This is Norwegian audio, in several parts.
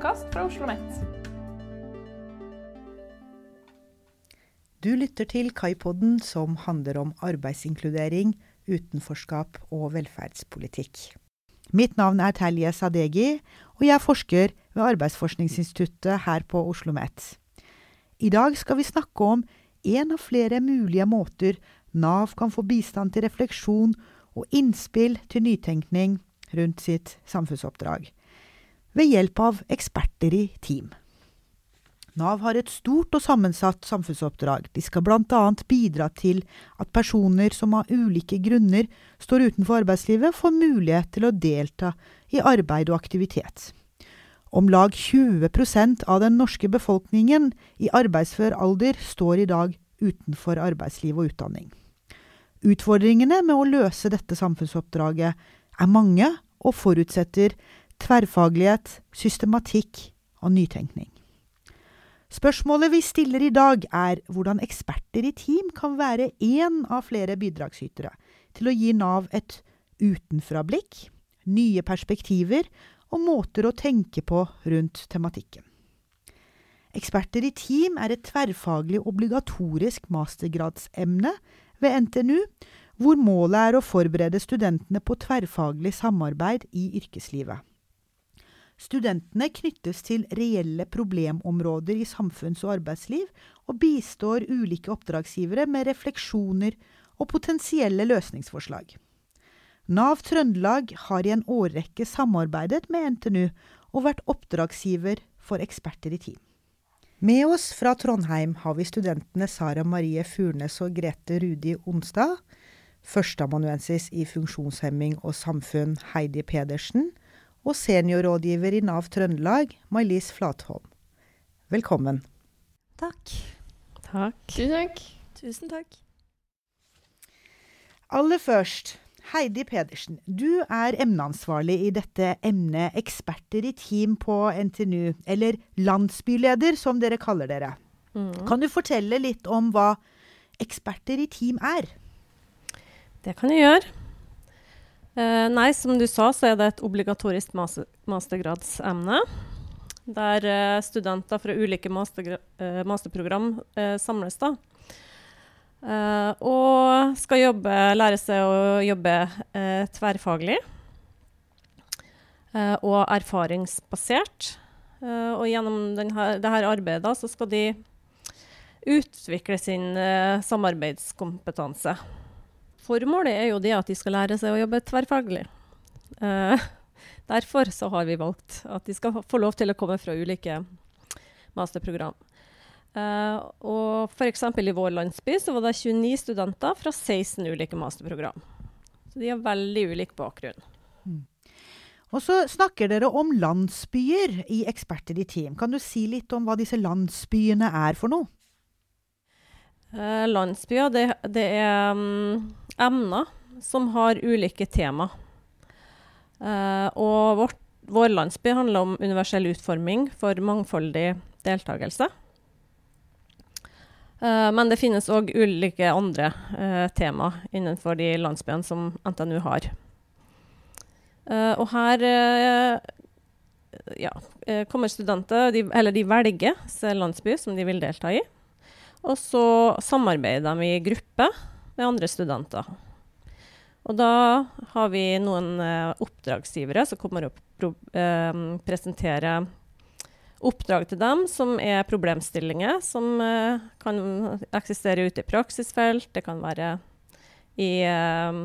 podkast fra Oslo OsloMet. Du lytter til Kaipodden, som handler om arbeidsinkludering, utenforskap og velferdspolitikk. Mitt navn er Telje Sadegi, og jeg er forsker ved Arbeidsforskningsinstituttet her på Oslo OsloMet. I dag skal vi snakke om en av flere mulige måter Nav kan få bistand til refleksjon og innspill til nytenkning rundt sitt samfunnsoppdrag, ved hjelp av eksperter i team. Nav har et stort og sammensatt samfunnsoppdrag. De skal bl.a. bidra til at personer som av ulike grunner står utenfor arbeidslivet, får mulighet til å delta i arbeid og aktivitet. Om lag 20% av den norske befolkningen i arbeidsfør alder står i dag utenfor arbeidsliv og utdanning. Utfordringene med å løse dette samfunnsoppdraget er mange og forutsetter tverrfaglighet, systematikk og nytenkning. Spørsmålet vi stiller i dag, er hvordan eksperter i team kan være én av flere bidragsytere til å gi Nav et utenfrablikk, nye perspektiver og måter å tenke på rundt tematikken. Eksperter i team er et tverrfaglig obligatorisk mastergradsemne ved NTNU, hvor målet er å forberede studentene på tverrfaglig samarbeid i yrkeslivet. Studentene knyttes til reelle problemområder i samfunns- og arbeidsliv, og bistår ulike oppdragsgivere med refleksjoner og potensielle løsningsforslag. Nav Trøndelag har i en årrekke samarbeidet med NTNU og vært oppdragsgiver for eksperter i team. Med oss fra Trondheim har vi studentene Sara Marie Furnes og Grete Rudi Onstad, førsteamanuensis i funksjonshemming og samfunn Heidi Pedersen, og seniorrådgiver i Nav Trøndelag, May-Lis Flatholm. Velkommen. Takk. Takk. Tusen takk. Tusen takk. Aller først, Heidi Pedersen, du er emneansvarlig i dette emnet eksperter i team på NTNU, eller landsbyleder, som dere kaller dere. Mm. Kan du fortelle litt om hva eksperter i team er? Det kan jeg gjøre. Uh, nei, som du sa, så er det et obligatorisk master mastergradsemne. Der uh, studenter fra ulike master uh, masterprogram samles. da. og skal jobbe, lære seg å jobbe tverrfaglig og erfaringsbasert. og gjennom dette arbeidet så skal de utvikle sin samarbeidskompetanse. Formålet er jo det at de skal lære seg å jobbe tverrfaglig. Eh, derfor så har vi valgt at de skal få lov til å komme fra ulike masterprogram. Eh, og f.eks. i vår landsby så var det 29 studenter fra 16 ulike masterprogram. Så de har veldig ulik bakgrunn. Mm. Og så snakker dere om landsbyer i Eksperter i team. Kan du si litt om hva disse landsbyene er for noe? Eh, landsbyer, det, det er um, emner som har ulike tema. Uh, og vårt, vår landsby handler om universell utforming for mangfoldig deltakelse. Uh, men det finnes òg ulike andre uh, tema innenfor de landsbyene som NTNU har. og her ja, kommer studenter, de, eller de velger landsby som de vil delta i. Og så samarbeider de i gruppe med andre studenter. Og da har vi noen eh, oppdragsgivere som kommer og pro eh, presenterer oppdrag til dem som er problemstillinger som eh, kan eksistere ute i praksisfelt. Det kan være i eh,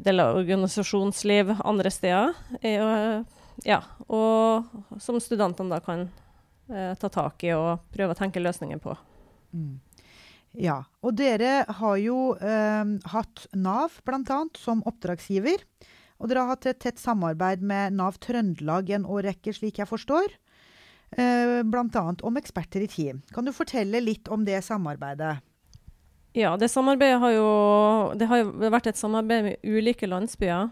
deler av organisasjonsliv andre steder. Ja, og som studentene da kan eh, ta tak i og prøve å tenke løsninger på. Mm. Ja. Og dere har jo eh, hatt Nav bl.a. som oppdragsgiver. Og dere har hatt et tett samarbeid med Nav Trøndelag en årrekke, slik jeg forstår. Eh, bl.a. om eksperter i team. Kan du fortelle litt om det samarbeidet? Ja, det samarbeidet har jo Det har jo vært et samarbeid med ulike landsbyer.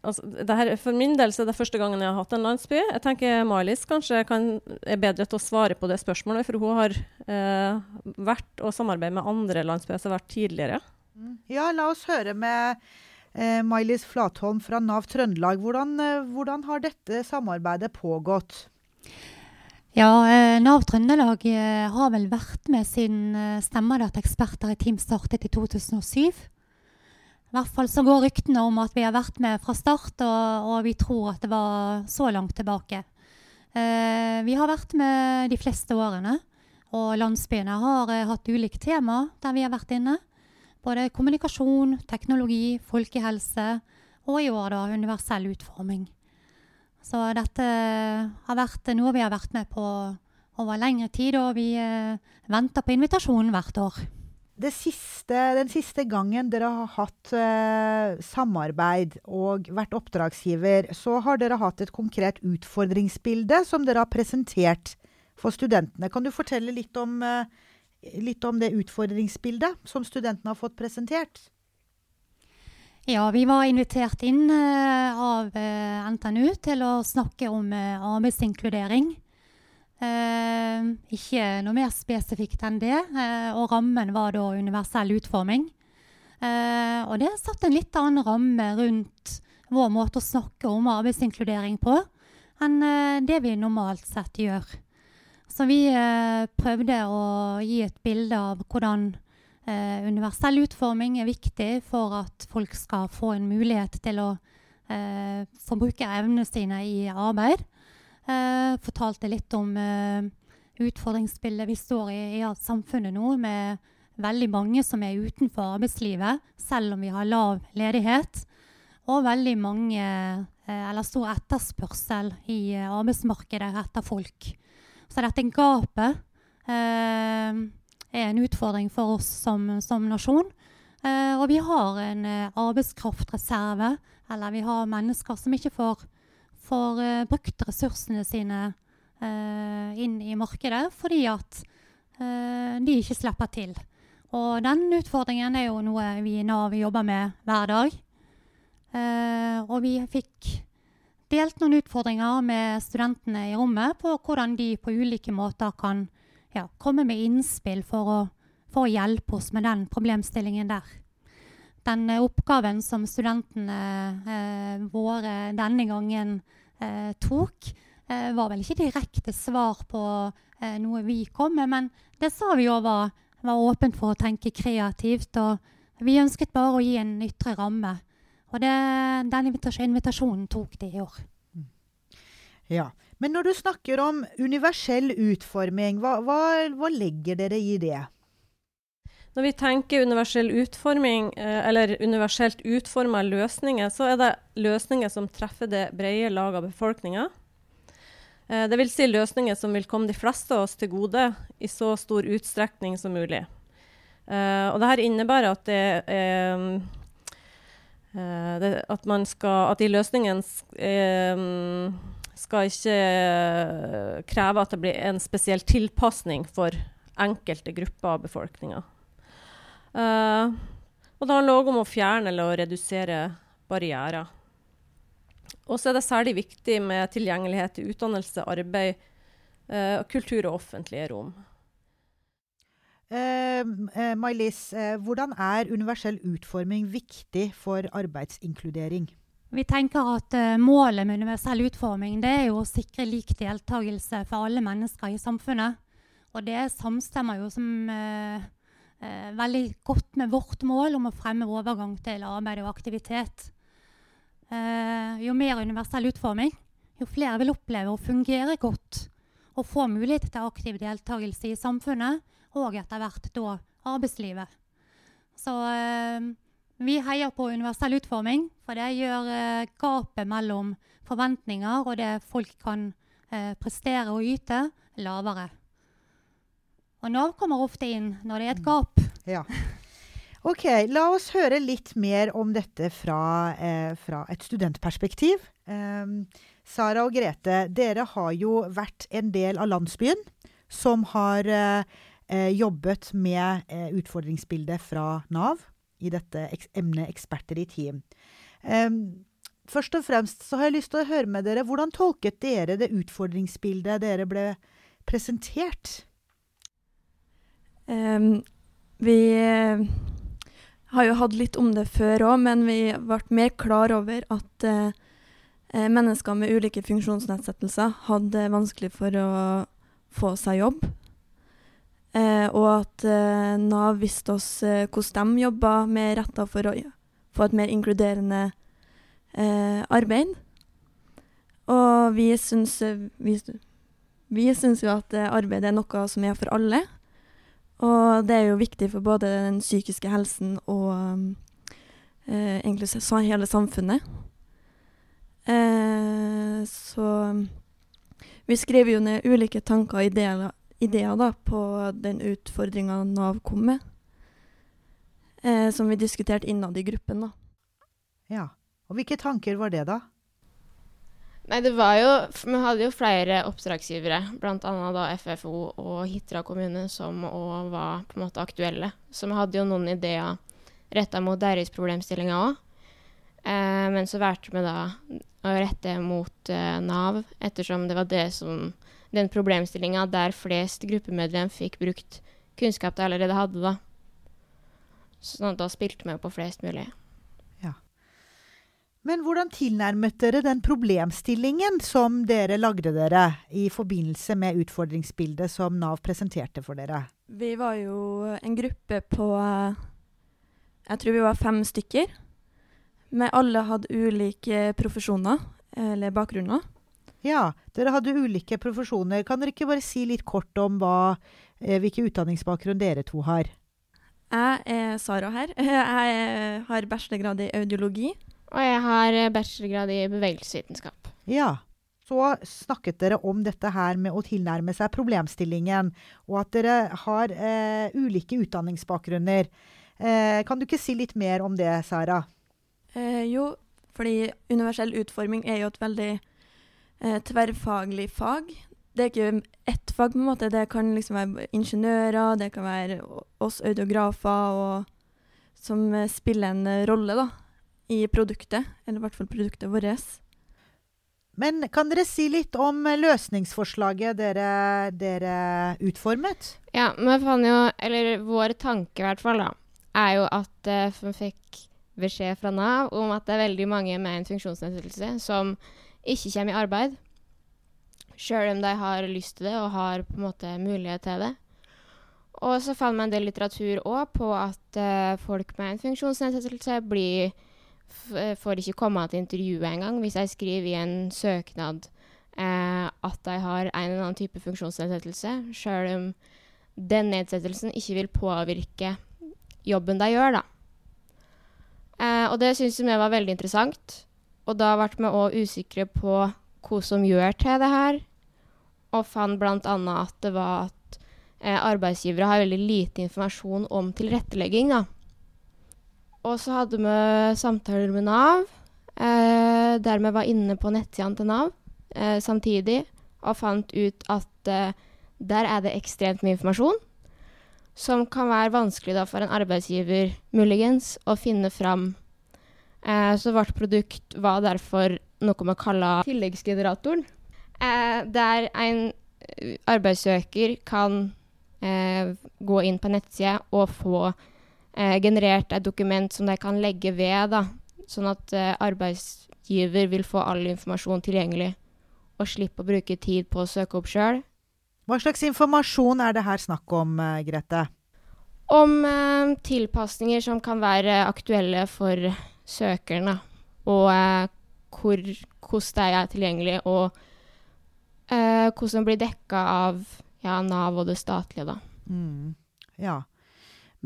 Altså, her, for min del så er det første gangen jeg har hatt en landsby. Jeg tenker Malis kanskje kan, er bedre til å svare på det spørsmålet, for hun har eh, vært og samarbeidet med andre landsbyer som har vært tidligere. Mm. Ja, la oss høre med Eh, Mailis Flatholm fra Nav Trøndelag, hvordan, eh, hvordan har dette samarbeidet pågått? Ja, eh, Nav Trøndelag eh, har vel vært med siden eh, Stemmedat-eksperter i Team startet i 2007. I hvert fall så går ryktene om at vi har vært med fra start, og, og vi tror at det var så langt tilbake. Eh, vi har vært med de fleste årene, og landsbyene har eh, hatt ulike tema der vi har vært inne. Både kommunikasjon, teknologi, folkehelse og i år da universell utforming. Så dette har vært noe vi har vært med på over lengre tid, og vi eh, venter på invitasjonen hvert år. Siste, den siste gangen dere har hatt eh, samarbeid og vært oppdragsgiver, så har dere hatt et konkret utfordringsbilde som dere har presentert for studentene. Kan du fortelle litt om, eh, litt om det utfordringsbildet som studentene har fått presentert? Ja, vi var invitert inn eh, av eh, NTNU til å snakke om uh, arbeidsinkludering. Ikke noe mer spesifikt enn det. og rammen var da universell utforming. og det satte en litt annen ramme rundt vår måte å snakke om arbeidsinkludering på enn det vi normalt sett gjør. Så vi prøvde å gi et bilde av hvordan Eh, universell utforming er viktig for at folk skal få en mulighet til å eh, forbruke bruke evnene sine i arbeid. Eh, fortalte litt om eh, utfordringsbildet vi står i i samfunnet nå, med veldig mange som er utenfor arbeidslivet, selv om vi har lav ledighet. Og veldig mange, eh, eller stor etterspørsel i eh, arbeidsmarkedet etter folk. Så dette gapet eh, er en utfordring for oss som, som nasjon. Eh, og vi har en arbeidskraftreserve, eller vi har mennesker som ikke får, får uh, brukt ressursene sine uh, inn i markedet fordi at eh, de ikke slipper til. Og den utfordringen er jo noe vi i Nav jobber med hver dag. Og vi fikk delt noen utfordringer med studentene i rommet på hvordan de på ulike måter kan ja, komme med innspill for å, for å, hjelpe oss med den problemstillingen der. Den oppgaven som studentene eh, våre denne gangen eh, tok, eh, var vel ikke direkte svar på eh, noe vi kom med, men det sa vi jo var, var åpent for å tenke kreativt. Og vi ønsket bare å gi en ytre ramme. Og det, den invitasjonen tok de i år. Ja, men når du snakker om universell utforming, hva, hva, hva legger dere i det? Når vi tenker universell utforming, eh, eller universelt utforma løsninger, så er det løsninger som treffer det brede lag av befolkninga. Eh, det vil si løsninger som vil komme de fleste av oss til gode i så stor utstrekning som mulig. Eh, og dette innebærer at det er at, skal, at de løsningene skal ikke kreve at det blir en spesiell tilpasning for enkelte grupper av befolkninga. Uh, og det handler òg om å fjerne eller å redusere barrierer. Og så er det særlig viktig med tilgjengelighet til utdannelse, arbeid, uh, kultur og offentlige rom. Uh, uh, May-Lis, hvordan er universell utforming viktig for arbeidsinkludering? Vi tenker at uh, Målet med universell utforming det er jo å sikre lik deltakelse for alle mennesker i samfunnet. Og det samstemmer jo som uh, veldig godt med vårt mål om å fremme overgang til arbeid og aktivitet. jo mer universell utforming, jo flere vil oppleve å fungere godt og få mulighet til aktiv deltakelse i samfunnet og etter hvert da arbeidslivet. Så vi heier på universell utforming, for det gjør eh, gapet mellom forventninger og det folk kan eh, prestere og yte, lavere. Og Nav kommer ofte inn når det er et gap. Ja. Ok, La oss høre litt mer om dette fra, eh, fra et studentperspektiv. Eh, Sara og Grete, dere har jo vært en del av landsbyen som har eh, eh jobbet med eh, utfordringsbildet fra Nav i dette emnet eksperter i team. Um, først og fremst så har jeg lyst til å høre med dere, hvordan tolket dere det utfordringsbildet dere ble presentert? Um, vi uh, har jo hatt litt om det før òg, men vi ble mer klar over at eh, eh, mennesker med ulike funksjonsnedsettelser hadde vanskelig for å få seg jobb. Uh, og at uh, Nav visste oss eh, hvordan de jobba med retta for å få et mer inkluderende eh, arbeid. Og vi syns, vi, vi syns jo at arbeid er noe som er for alle. Og det er jo viktig for både den psykiske helsen og eh, egentlig hele samfunnet. Eh, så vi skriver jo ned ulike tanker og ideer, ideer da, på den utfordringa Nav kom med, eh, som vi diskuterte innad i gruppen. da. Ja. Og hvilke tanker var det, da? Nei, det var jo Vi hadde jo flere oppdragsgivere, bl.a. da FFO og Hitra kommune, som òg var på en måte aktuelle. Så vi hadde jo noen ideer retta mot deres problemstillinger òg. Eh, men så valgte vi da å rette mot eh, Nav, ettersom det var det som den problemstillinga der flest gruppemedlem fikk brukt kunnskap de allerede hadde, da. Sånn at da spilte vi på flest mulig. Men hvordan tilnærmet dere den problemstillingen som dere lagde dere i forbindelse med utfordringsbildet som Nav presenterte for dere? Vi var jo en gruppe på Jeg tror vi var fem stykker. Vi alle hadde ulike profesjoner, eller bakgrunner. Ja, dere hadde ulike profesjoner. Kan dere ikke bare si litt kort om hva, eh, hvilke utdanningsbakgrunn dere to har? Jeg er Sara her. Jeg har bachelorgrad i audiologi. Og jeg har eh, bachelorgrad i bevegelsesvitenskap. Ja. Så snakket dere om dette her med å tilnærme seg problemstillingen, og at dere har eh, ulike utdanningsbakgrunner. Eh, kan du ikke si litt mer om det, Sara? Eh, jo, fordi universell utforming er jo et veldig eh, tverrfaglig fag. Det er ikke ett fag, på en måte. Det kan liksom være ingeniører, det kan være oss audiografer, og, som eh, spiller en rolle, da i produktet, eller i hvert fall produktet vårt. Men kan dere si litt om løsningsforslaget dere, dere utformet? Ja, vi fant jo Eller vår tanke, i hvert fall, da, er jo at uh, vi fikk beskjed fra Nav om at det er veldig mange med en funksjonsnedsettelse som ikke kommer i arbeid. Sjøl om de har lyst til det og har på en måte mulighet til det. Og så fant vi en del litteratur òg på at uh, folk med en funksjonsnedsettelse blir får ikke komme til intervjuet engang hvis jeg skriver i en søknad eh, at jeg har en eller annen type funksjonsnedsettelse, sjøl om den nedsettelsen ikke vil påvirke jobben de gjør, da. Eh, og det syns vi var veldig interessant. Og da ble vi òg usikre på hva som gjør til det her, og fant bl.a. at det var at eh, arbeidsgivere har veldig lite informasjon om tilrettelegging, da. Og så hadde vi samtaler med Nav, eh, der vi var inne på nettsidene til Nav eh, samtidig, og fant ut at eh, der er det ekstremt mye informasjon. Som kan være vanskelig da, for en arbeidsgiver, muligens, å finne fram. Eh, så vårt produkt var derfor noe vi kaller tilleggsgeneratoren. Eh, der en eh, arbeidssøker kan gå inn på nettsida og få generert et dokument som de kan legge ved, da, sånn at eh, arbeidsgiver vil få all informasjon tilgjengelig og slippe å bruke tid på å søke opp sjøl. Hva slags informasjon er det her snakk om, eh, Grete? Om eh, tilpasninger som kan være aktuelle for søkeren, og eh, hvor, hvordan de er tilgjengelig, og eh, hvordan de blir dekka av ja, Nav og det statlige. Da. Mm. Ja.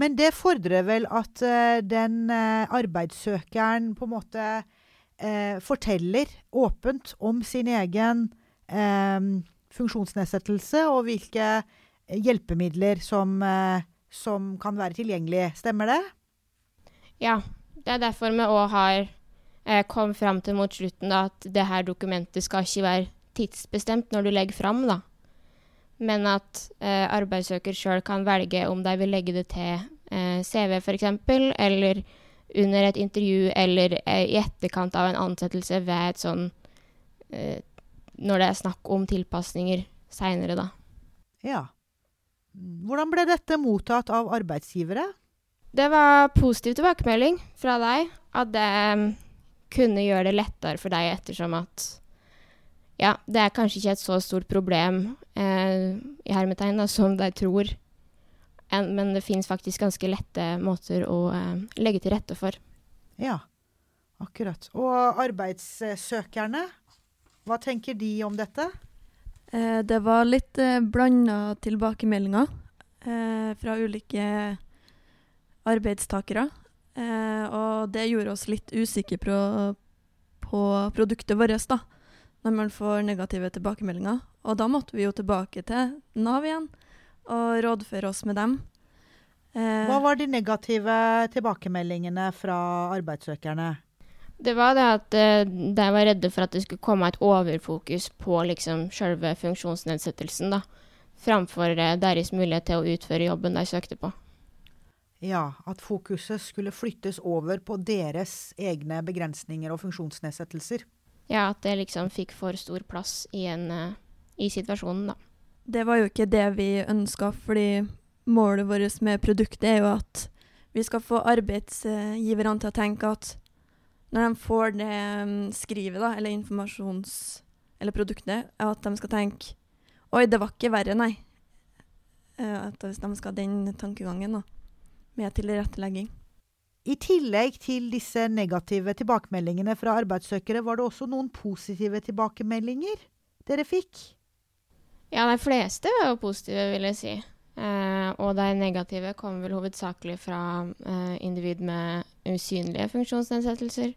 Men det fordrer vel at uh, den uh, arbeidssøkeren på en måte uh, forteller åpent om sin egen funksjonsnedsettelse og hvilke hjelpemidler som, som, kan være tilgjengelige. Stemmer det? Ja. Det er derfor vi òg har kommet fram til mot slutten da, at det her dokumentet skal ikke være tidsbestemt når du legger fram. da men at eh, arbeidssøker sjøl kan velge om de vil legge det til eh, CV f.eks., eller under et intervju, eller eh, i etterkant av en ansettelse ved et sånn eh, Når det er snakk om tilpasninger seinere, da. Ja. Hvordan ble dette mottatt av arbeidsgivere? Det var positiv tilbakemelding fra deg. At det um, kunne gjøre det lettere for deg ettersom at ja, det er kanskje ikke et så stort problem eh, i hermetegn da, som de tror. En, men det finnes faktisk ganske lette måter å eh, legge til rette for. Ja, akkurat. Og arbeidssøkerne, hva tenker de om dette? Eh, det var litt eh, blanda tilbakemeldinger eh, fra ulike arbeidstakere. Eh, og det gjorde oss litt usikre på, på produktet vårt, da, når man får negative tilbakemeldinger. Og da måtte vi jo tilbake til Nav igjen og rådføre oss med dem. Eh, Hva var de negative tilbakemeldingene fra arbeidssøkerne? Det var det at eh, de var redde for at det skulle komme et overfokus på liksom selve funksjonsnedsettelsen, da. Framfor eh, deres mulighet til å utføre jobben de søkte på. Ja, at fokuset skulle flyttes over på deres egne begrensninger og funksjonsnedsettelser. Ja, at det liksom fikk for stor plass i, en, eh, i situasjonen, da. Det var jo ikke det vi ønska, fordi målet vårt med produktet er jo at vi skal få arbeidsgiverne til å tenke at når de får det mm, skrivet, da, eller informasjons... Eller produktet, at de skal tenke Oi, det var ikke verre, nei. Eh, At hvis de skal ha den tankegangen, da. Med tilrettelegging. I tillegg til disse negative tilbakemeldingene fra arbeidssøkere, var det også noen positive tilbakemeldinger dere fikk? Ja, de fleste var jo positive, vil jeg si. Eh, og de negative kom vel hovedsakelig fra eh, individ med usynlige funksjonsnedsettelser,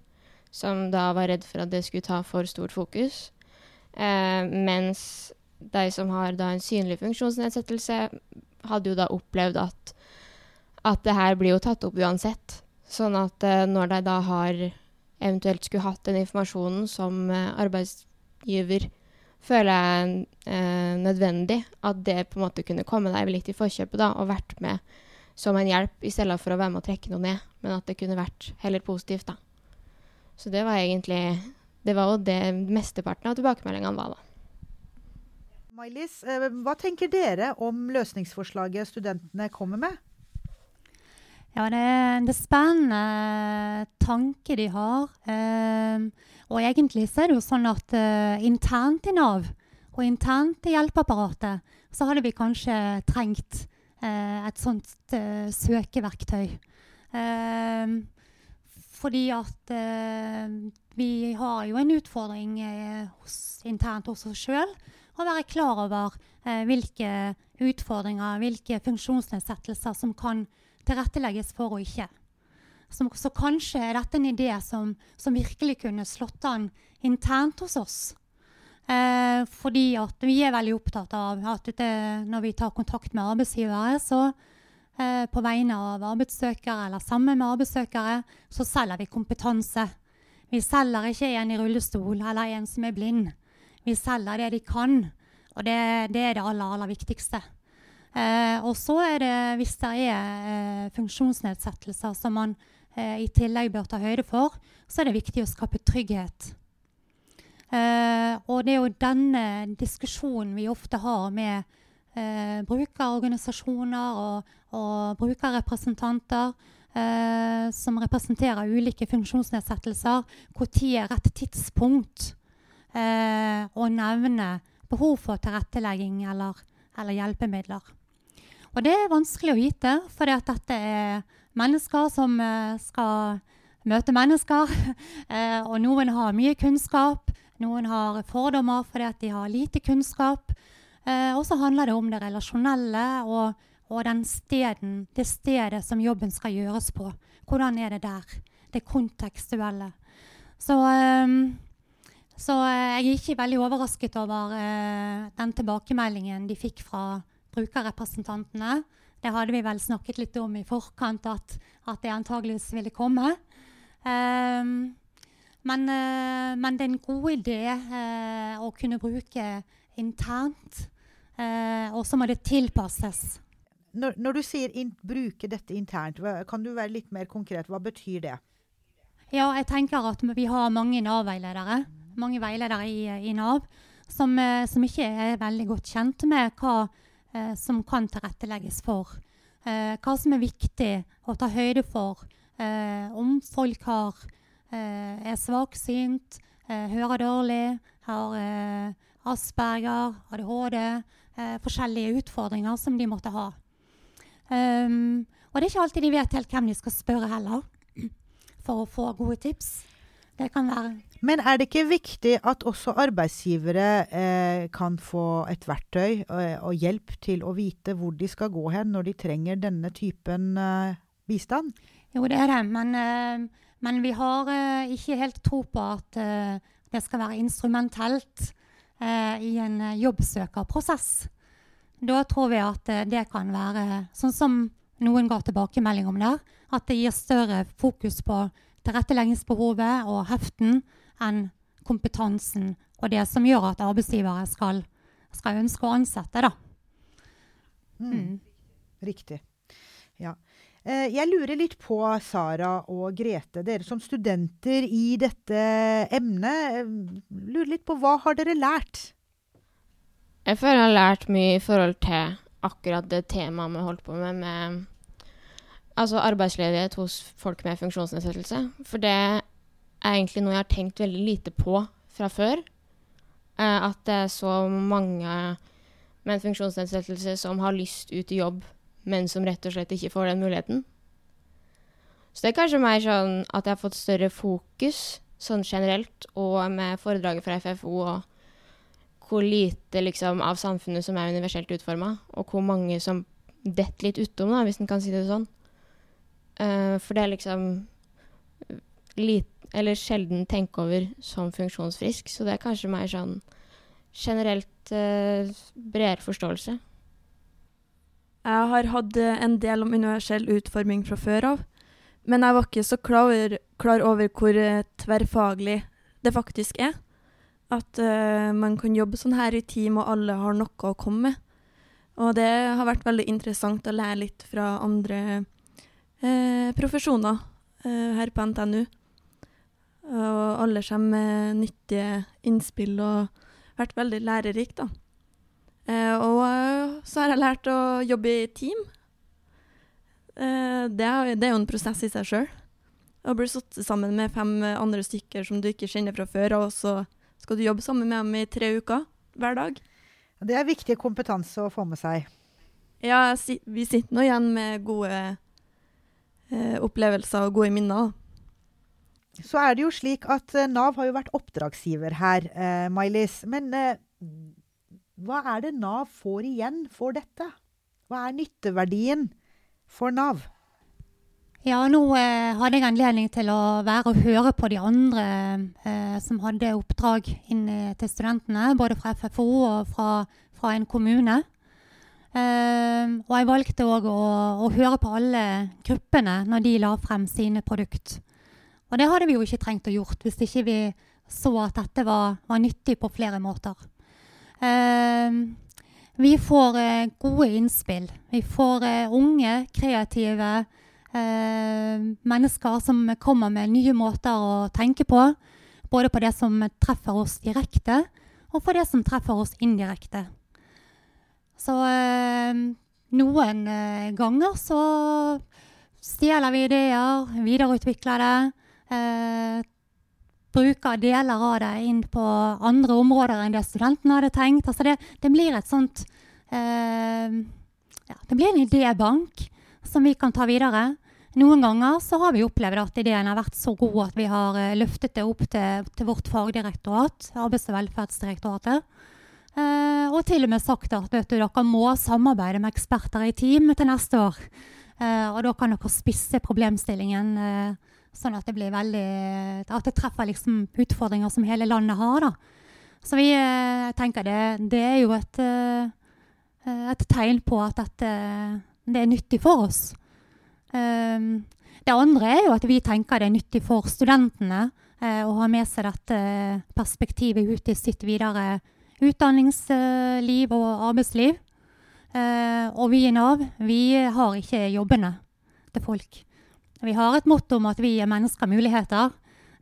som da var redd for at det skulle ta for stort fokus. Eh, mens de som har da en synlig funksjonsnedsettelse, hadde jo da opplevd at, at det her blir jo tatt opp uansett. Sånn at eh, når de da har eventuelt skulle hatt den informasjonen som eh, arbeidsgiver føler jeg eh, nødvendig at det på en måte kunne komme deg litt i forkjøpet da, og vært med som en hjelp, i stedet for å være med å trekke noe ned. Men at det kunne vært heller positivt, da. Så det var egentlig Det var jo det mesteparten av tilbakemeldingene var, da. Mailis, eh, hva tenker dere om løsningsforslaget studentene kommer med? Ja, det er en spennende tanke de har. Eh, og egentlig så er det jo sånn at eh, internt i Nav og internt i hjelpeapparatet så hadde vi kanskje trengt eh, et sånt eh, søkeverktøy. Eh, fordi at eh, vi har jo en utfordring eh, hos, internt hos oss sjøl å være klar over eh, hvilke utfordringer, hvilke funksjonsnedsettelser som kan tilrettelegges for og ikke. Så, så kanskje er dette en idé som, som virkelig kunne slått an internt hos oss. Eh, fordi vi er veldig opptatt av at det, når vi tar kontakt med arbeidsgivere, så eh, på vegne av arbeidssøkere eller sammen med arbeidssøkere, så selger vi kompetanse. Vi selger ikke en i rullestol eller en som er blind. Vi selger det de kan, og det, det er det aller, aller viktigste. Eh, og så er det, hvis det er eh, funksjonsnedsettelser som man eh, i tillegg bør ta høyde for, så er det viktig å skape trygghet. Eh, og det er jo denne diskusjonen vi ofte har med eh, brukerorganisasjoner og, og brukerrepresentanter eh, som representerer ulike funksjonsnedsettelser. Når er rett tidspunkt å nevne behov for tilrettelegging eller, eller hjelpemidler? Og det er vanskelig å vite, for dette er mennesker som eh, skal møte mennesker. Eh, og noen har mye kunnskap, noen har fordommer fordi de har lite kunnskap. Eh, og så handler det om det relasjonelle og, og den steden, det stedet som jobben skal gjøres på. Hvordan er det der? Det kontekstuelle. Så, så jeg er ikke veldig overrasket over den tilbakemeldingen de fikk fra brukerrepresentantene. Det hadde vi vel snakket litt om i forkant, at, at det antageligvis ville komme. Um, men, uh, men, det er en god idé uh, å kunne bruke internt. Uh, og så må det tilpasses. Når, når du sier in, 'bruke dette internt', kan du være litt mer konkret? Hva betyr det? Ja, jeg tenker at vi har mange Nav-veiledere mange veiledere i, i Nav som, som, ikke er veldig godt kjent med hva som kan tilrettelegges for eh, hva som er viktig å ta høyde for eh, om folk har, eh, er svaksynt, eh, hører dårlig, har eh, Asperger, ADHD, forskjellige utfordringer som de måtte ha. Um, og det er ikke alltid de vet helt hvem de skal spørre heller, for å få gode tips. Det kan være men er det ikke viktig at også arbeidsgivere eh, kan få et verktøy eh, og, hjelp til å vite hvor de skal gå hen når de trenger denne typen eh, bistand? Jo, det er det. Men, eh, men vi har eh, ikke helt tro på at eh, det skal være instrumentelt i en jobbsøkerprosess. Da tror vi at det kan være sånn som noen ga tilbakemelding om det, at det gir større fokus på tilretteleggingsbehovet og heften enn kompetansen og det som gjør at arbeidsgivere skal, skal ønske å ansette. Da. Mm. Mm. Riktig. Ja. Eh, jeg lurer litt på, Sara og Grete, dere som studenter i dette emnet. Eh, lurer litt på hva har dere lært? Jeg føler jeg har lært mye i forhold til akkurat det temaet vi holdt på med, med altså arbeidsledighet hos folk med funksjonsnedsettelse. For det er egentlig noe jeg har tenkt veldig lite på fra før. Eh, at det er så mange med en funksjonsnedsettelse som har lyst ut i jobb, men som rett og slett ikke får den muligheten. Så det er kanskje mer sånn at jeg har fått større fokus sånn generelt, og med foredraget fra FFO og hvor lite liksom, av samfunnet som er universelt utforma, og hvor mange som detter litt utom, da, hvis en kan si det sånn. Uh, for det er liksom lite eller sjelden tenke over som funksjonsfrisk. Så det er kanskje mer sånn generelt uh, bredere forståelse. Jeg har hatt eh, en del om universell utforming fra før av, men jeg var ikke så klar, klar over hvor tverrfaglig det faktisk er. At uh, man kan jobbe sånn her i team, og alle har noe å komme med. Og det har vært veldig interessant å lære litt fra andre uh, profesjoner eh, her på NTNU. Og alle kommer med nyttige innspill og vært veldig lærerikt, da. Eh, og eh, så har jeg lært å jobbe i team. Eh, det, er, det, er, jo en prosess i seg sjøl. Å bli satt sammen med fem andre stykker som du ikke kjenner fra før, og så skal du jobbe sammen med dem i tre uker hver dag. Det er viktig kompetanse å få med seg. Ja, vi sitter nå igjen med gode eh, opplevelser og gode minner. Så er det jo slik at eh, Nav har jo vært oppdragsgiver her, eh, Mailis. Men eh, hva er det Nav får igjen for dette? Hva er nytteverdien for Nav? Ja, nå eh, hadde jeg anledning til å være og høre på de andre eh, som hadde oppdrag inn til studentene, både fra FFO og fra, fra en kommune. Eh, og jeg valgte òg å, å, høre på alle gruppene når de la frem sine produkter. Og det hadde vi jo ikke trengt å gjort hvis ikke vi så at dette var, var nyttig på flere måter. Uh, vi får uh, gode innspill. Vi får uh, unge, kreative eh, mennesker som kommer med nye måter å tenke på. Både på det som treffer oss direkte, og på det som treffer oss indirekte. Så noen ganger så stjeler vi ideer, videreutvikler det. Eh, bruker deler av det inn på andre områder enn det studentene hadde tenkt. Altså det, det, blir et sånt eh, ja, Det blir en idébank som vi kan ta videre. Noen ganger så har vi opplevd at ideen har vært så god at vi har eh, løftet det opp til, til vårt fagdirektorat, Arbeids- og velferdsdirektoratet. Eh, og til og med sagt at vet du, dere må samarbeide med eksperter i team til neste år. Eh, og da kan dere spisse problemstillingen eh, Sånn at det blir veldig At det treffer liksom utfordringer som hele landet har. da. Så vi eh, tenker det, det er jo et, eh, et tegn på at dette det er nyttig for oss. Um, det andre er jo at vi tenker det er nyttig for studentene eh, å ha med seg dette perspektivet ut i sitt videre utdanningsliv og arbeidsliv. Uh, og vi i Nav vi har ikke jobbene til folk. Vi har et motto om at vi er mennesker muligheter.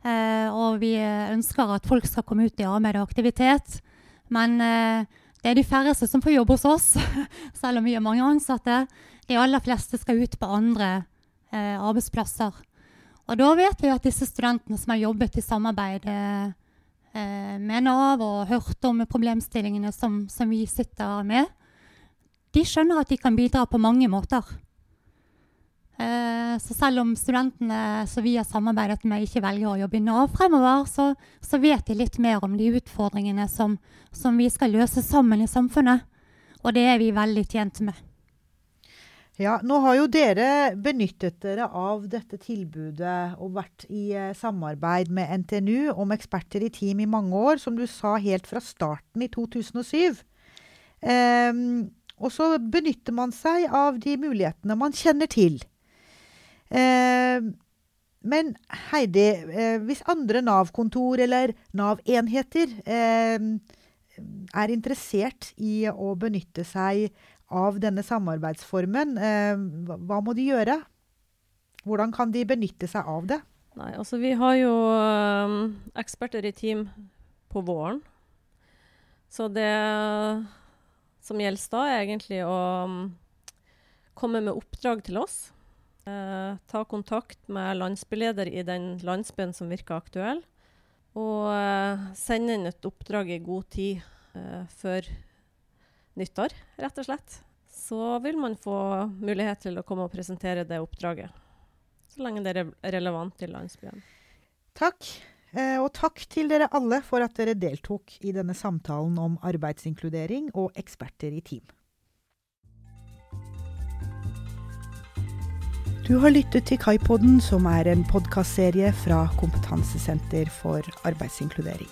Eh, og vi ønsker at folk skal komme ut i arbeid og aktivitet. Men eh, det er de færreste som får jobb hos oss, selv om vi har mange ansatte. De aller fleste skal ut på andre eh, arbeidsplasser. Og da vet vi at disse studentene som har jobbet i samarbeid eh, med Nav og hørte om problemstillingene som, som, vi sitter med, de skjønner at de kan bidra på mange måter. Eh, så selv om studentene som vi har samarbeidet med, ikke velger å jobbe i Nav fremover, så, så vet de litt mer om de utfordringene som, som, vi skal løse sammen i samfunnet. Og det er vi veldig tjent med. Ja, Nå har jo dere benyttet dere av dette tilbudet og vært i eh, samarbeid med NTNU om eksperter i team i mange år, som du sa helt fra starten i 2007. Um, og så benytter man seg av de mulighetene man kjenner til. Eh, men Heidi, eh, hvis andre Nav-kontor eller Nav-enheter eh, er interessert i å benytte seg av denne samarbeidsformen, hva må de gjøre? Hvordan kan de benytte seg av det? Nei, altså Vi har jo um, eksperter i team på våren. Så det som gjelder da, er egentlig å um, komme med oppdrag til oss. Eh, ta kontakt med landsbyleder i den landsbyen som virker aktuell. Og eh, sende inn et oppdrag i god tid eh, før nyttår, rett og slett. Så vil man få mulighet til å komme og presentere det oppdraget. Så lenge det er relevant til landsbyen. Takk. Eh, og takk til dere alle for at dere deltok i denne samtalen om arbeidsinkludering og eksperter i team. Du har lyttet til Kaipodden, som er en podkastserie fra Kompetansesenter for arbeidsinkludering.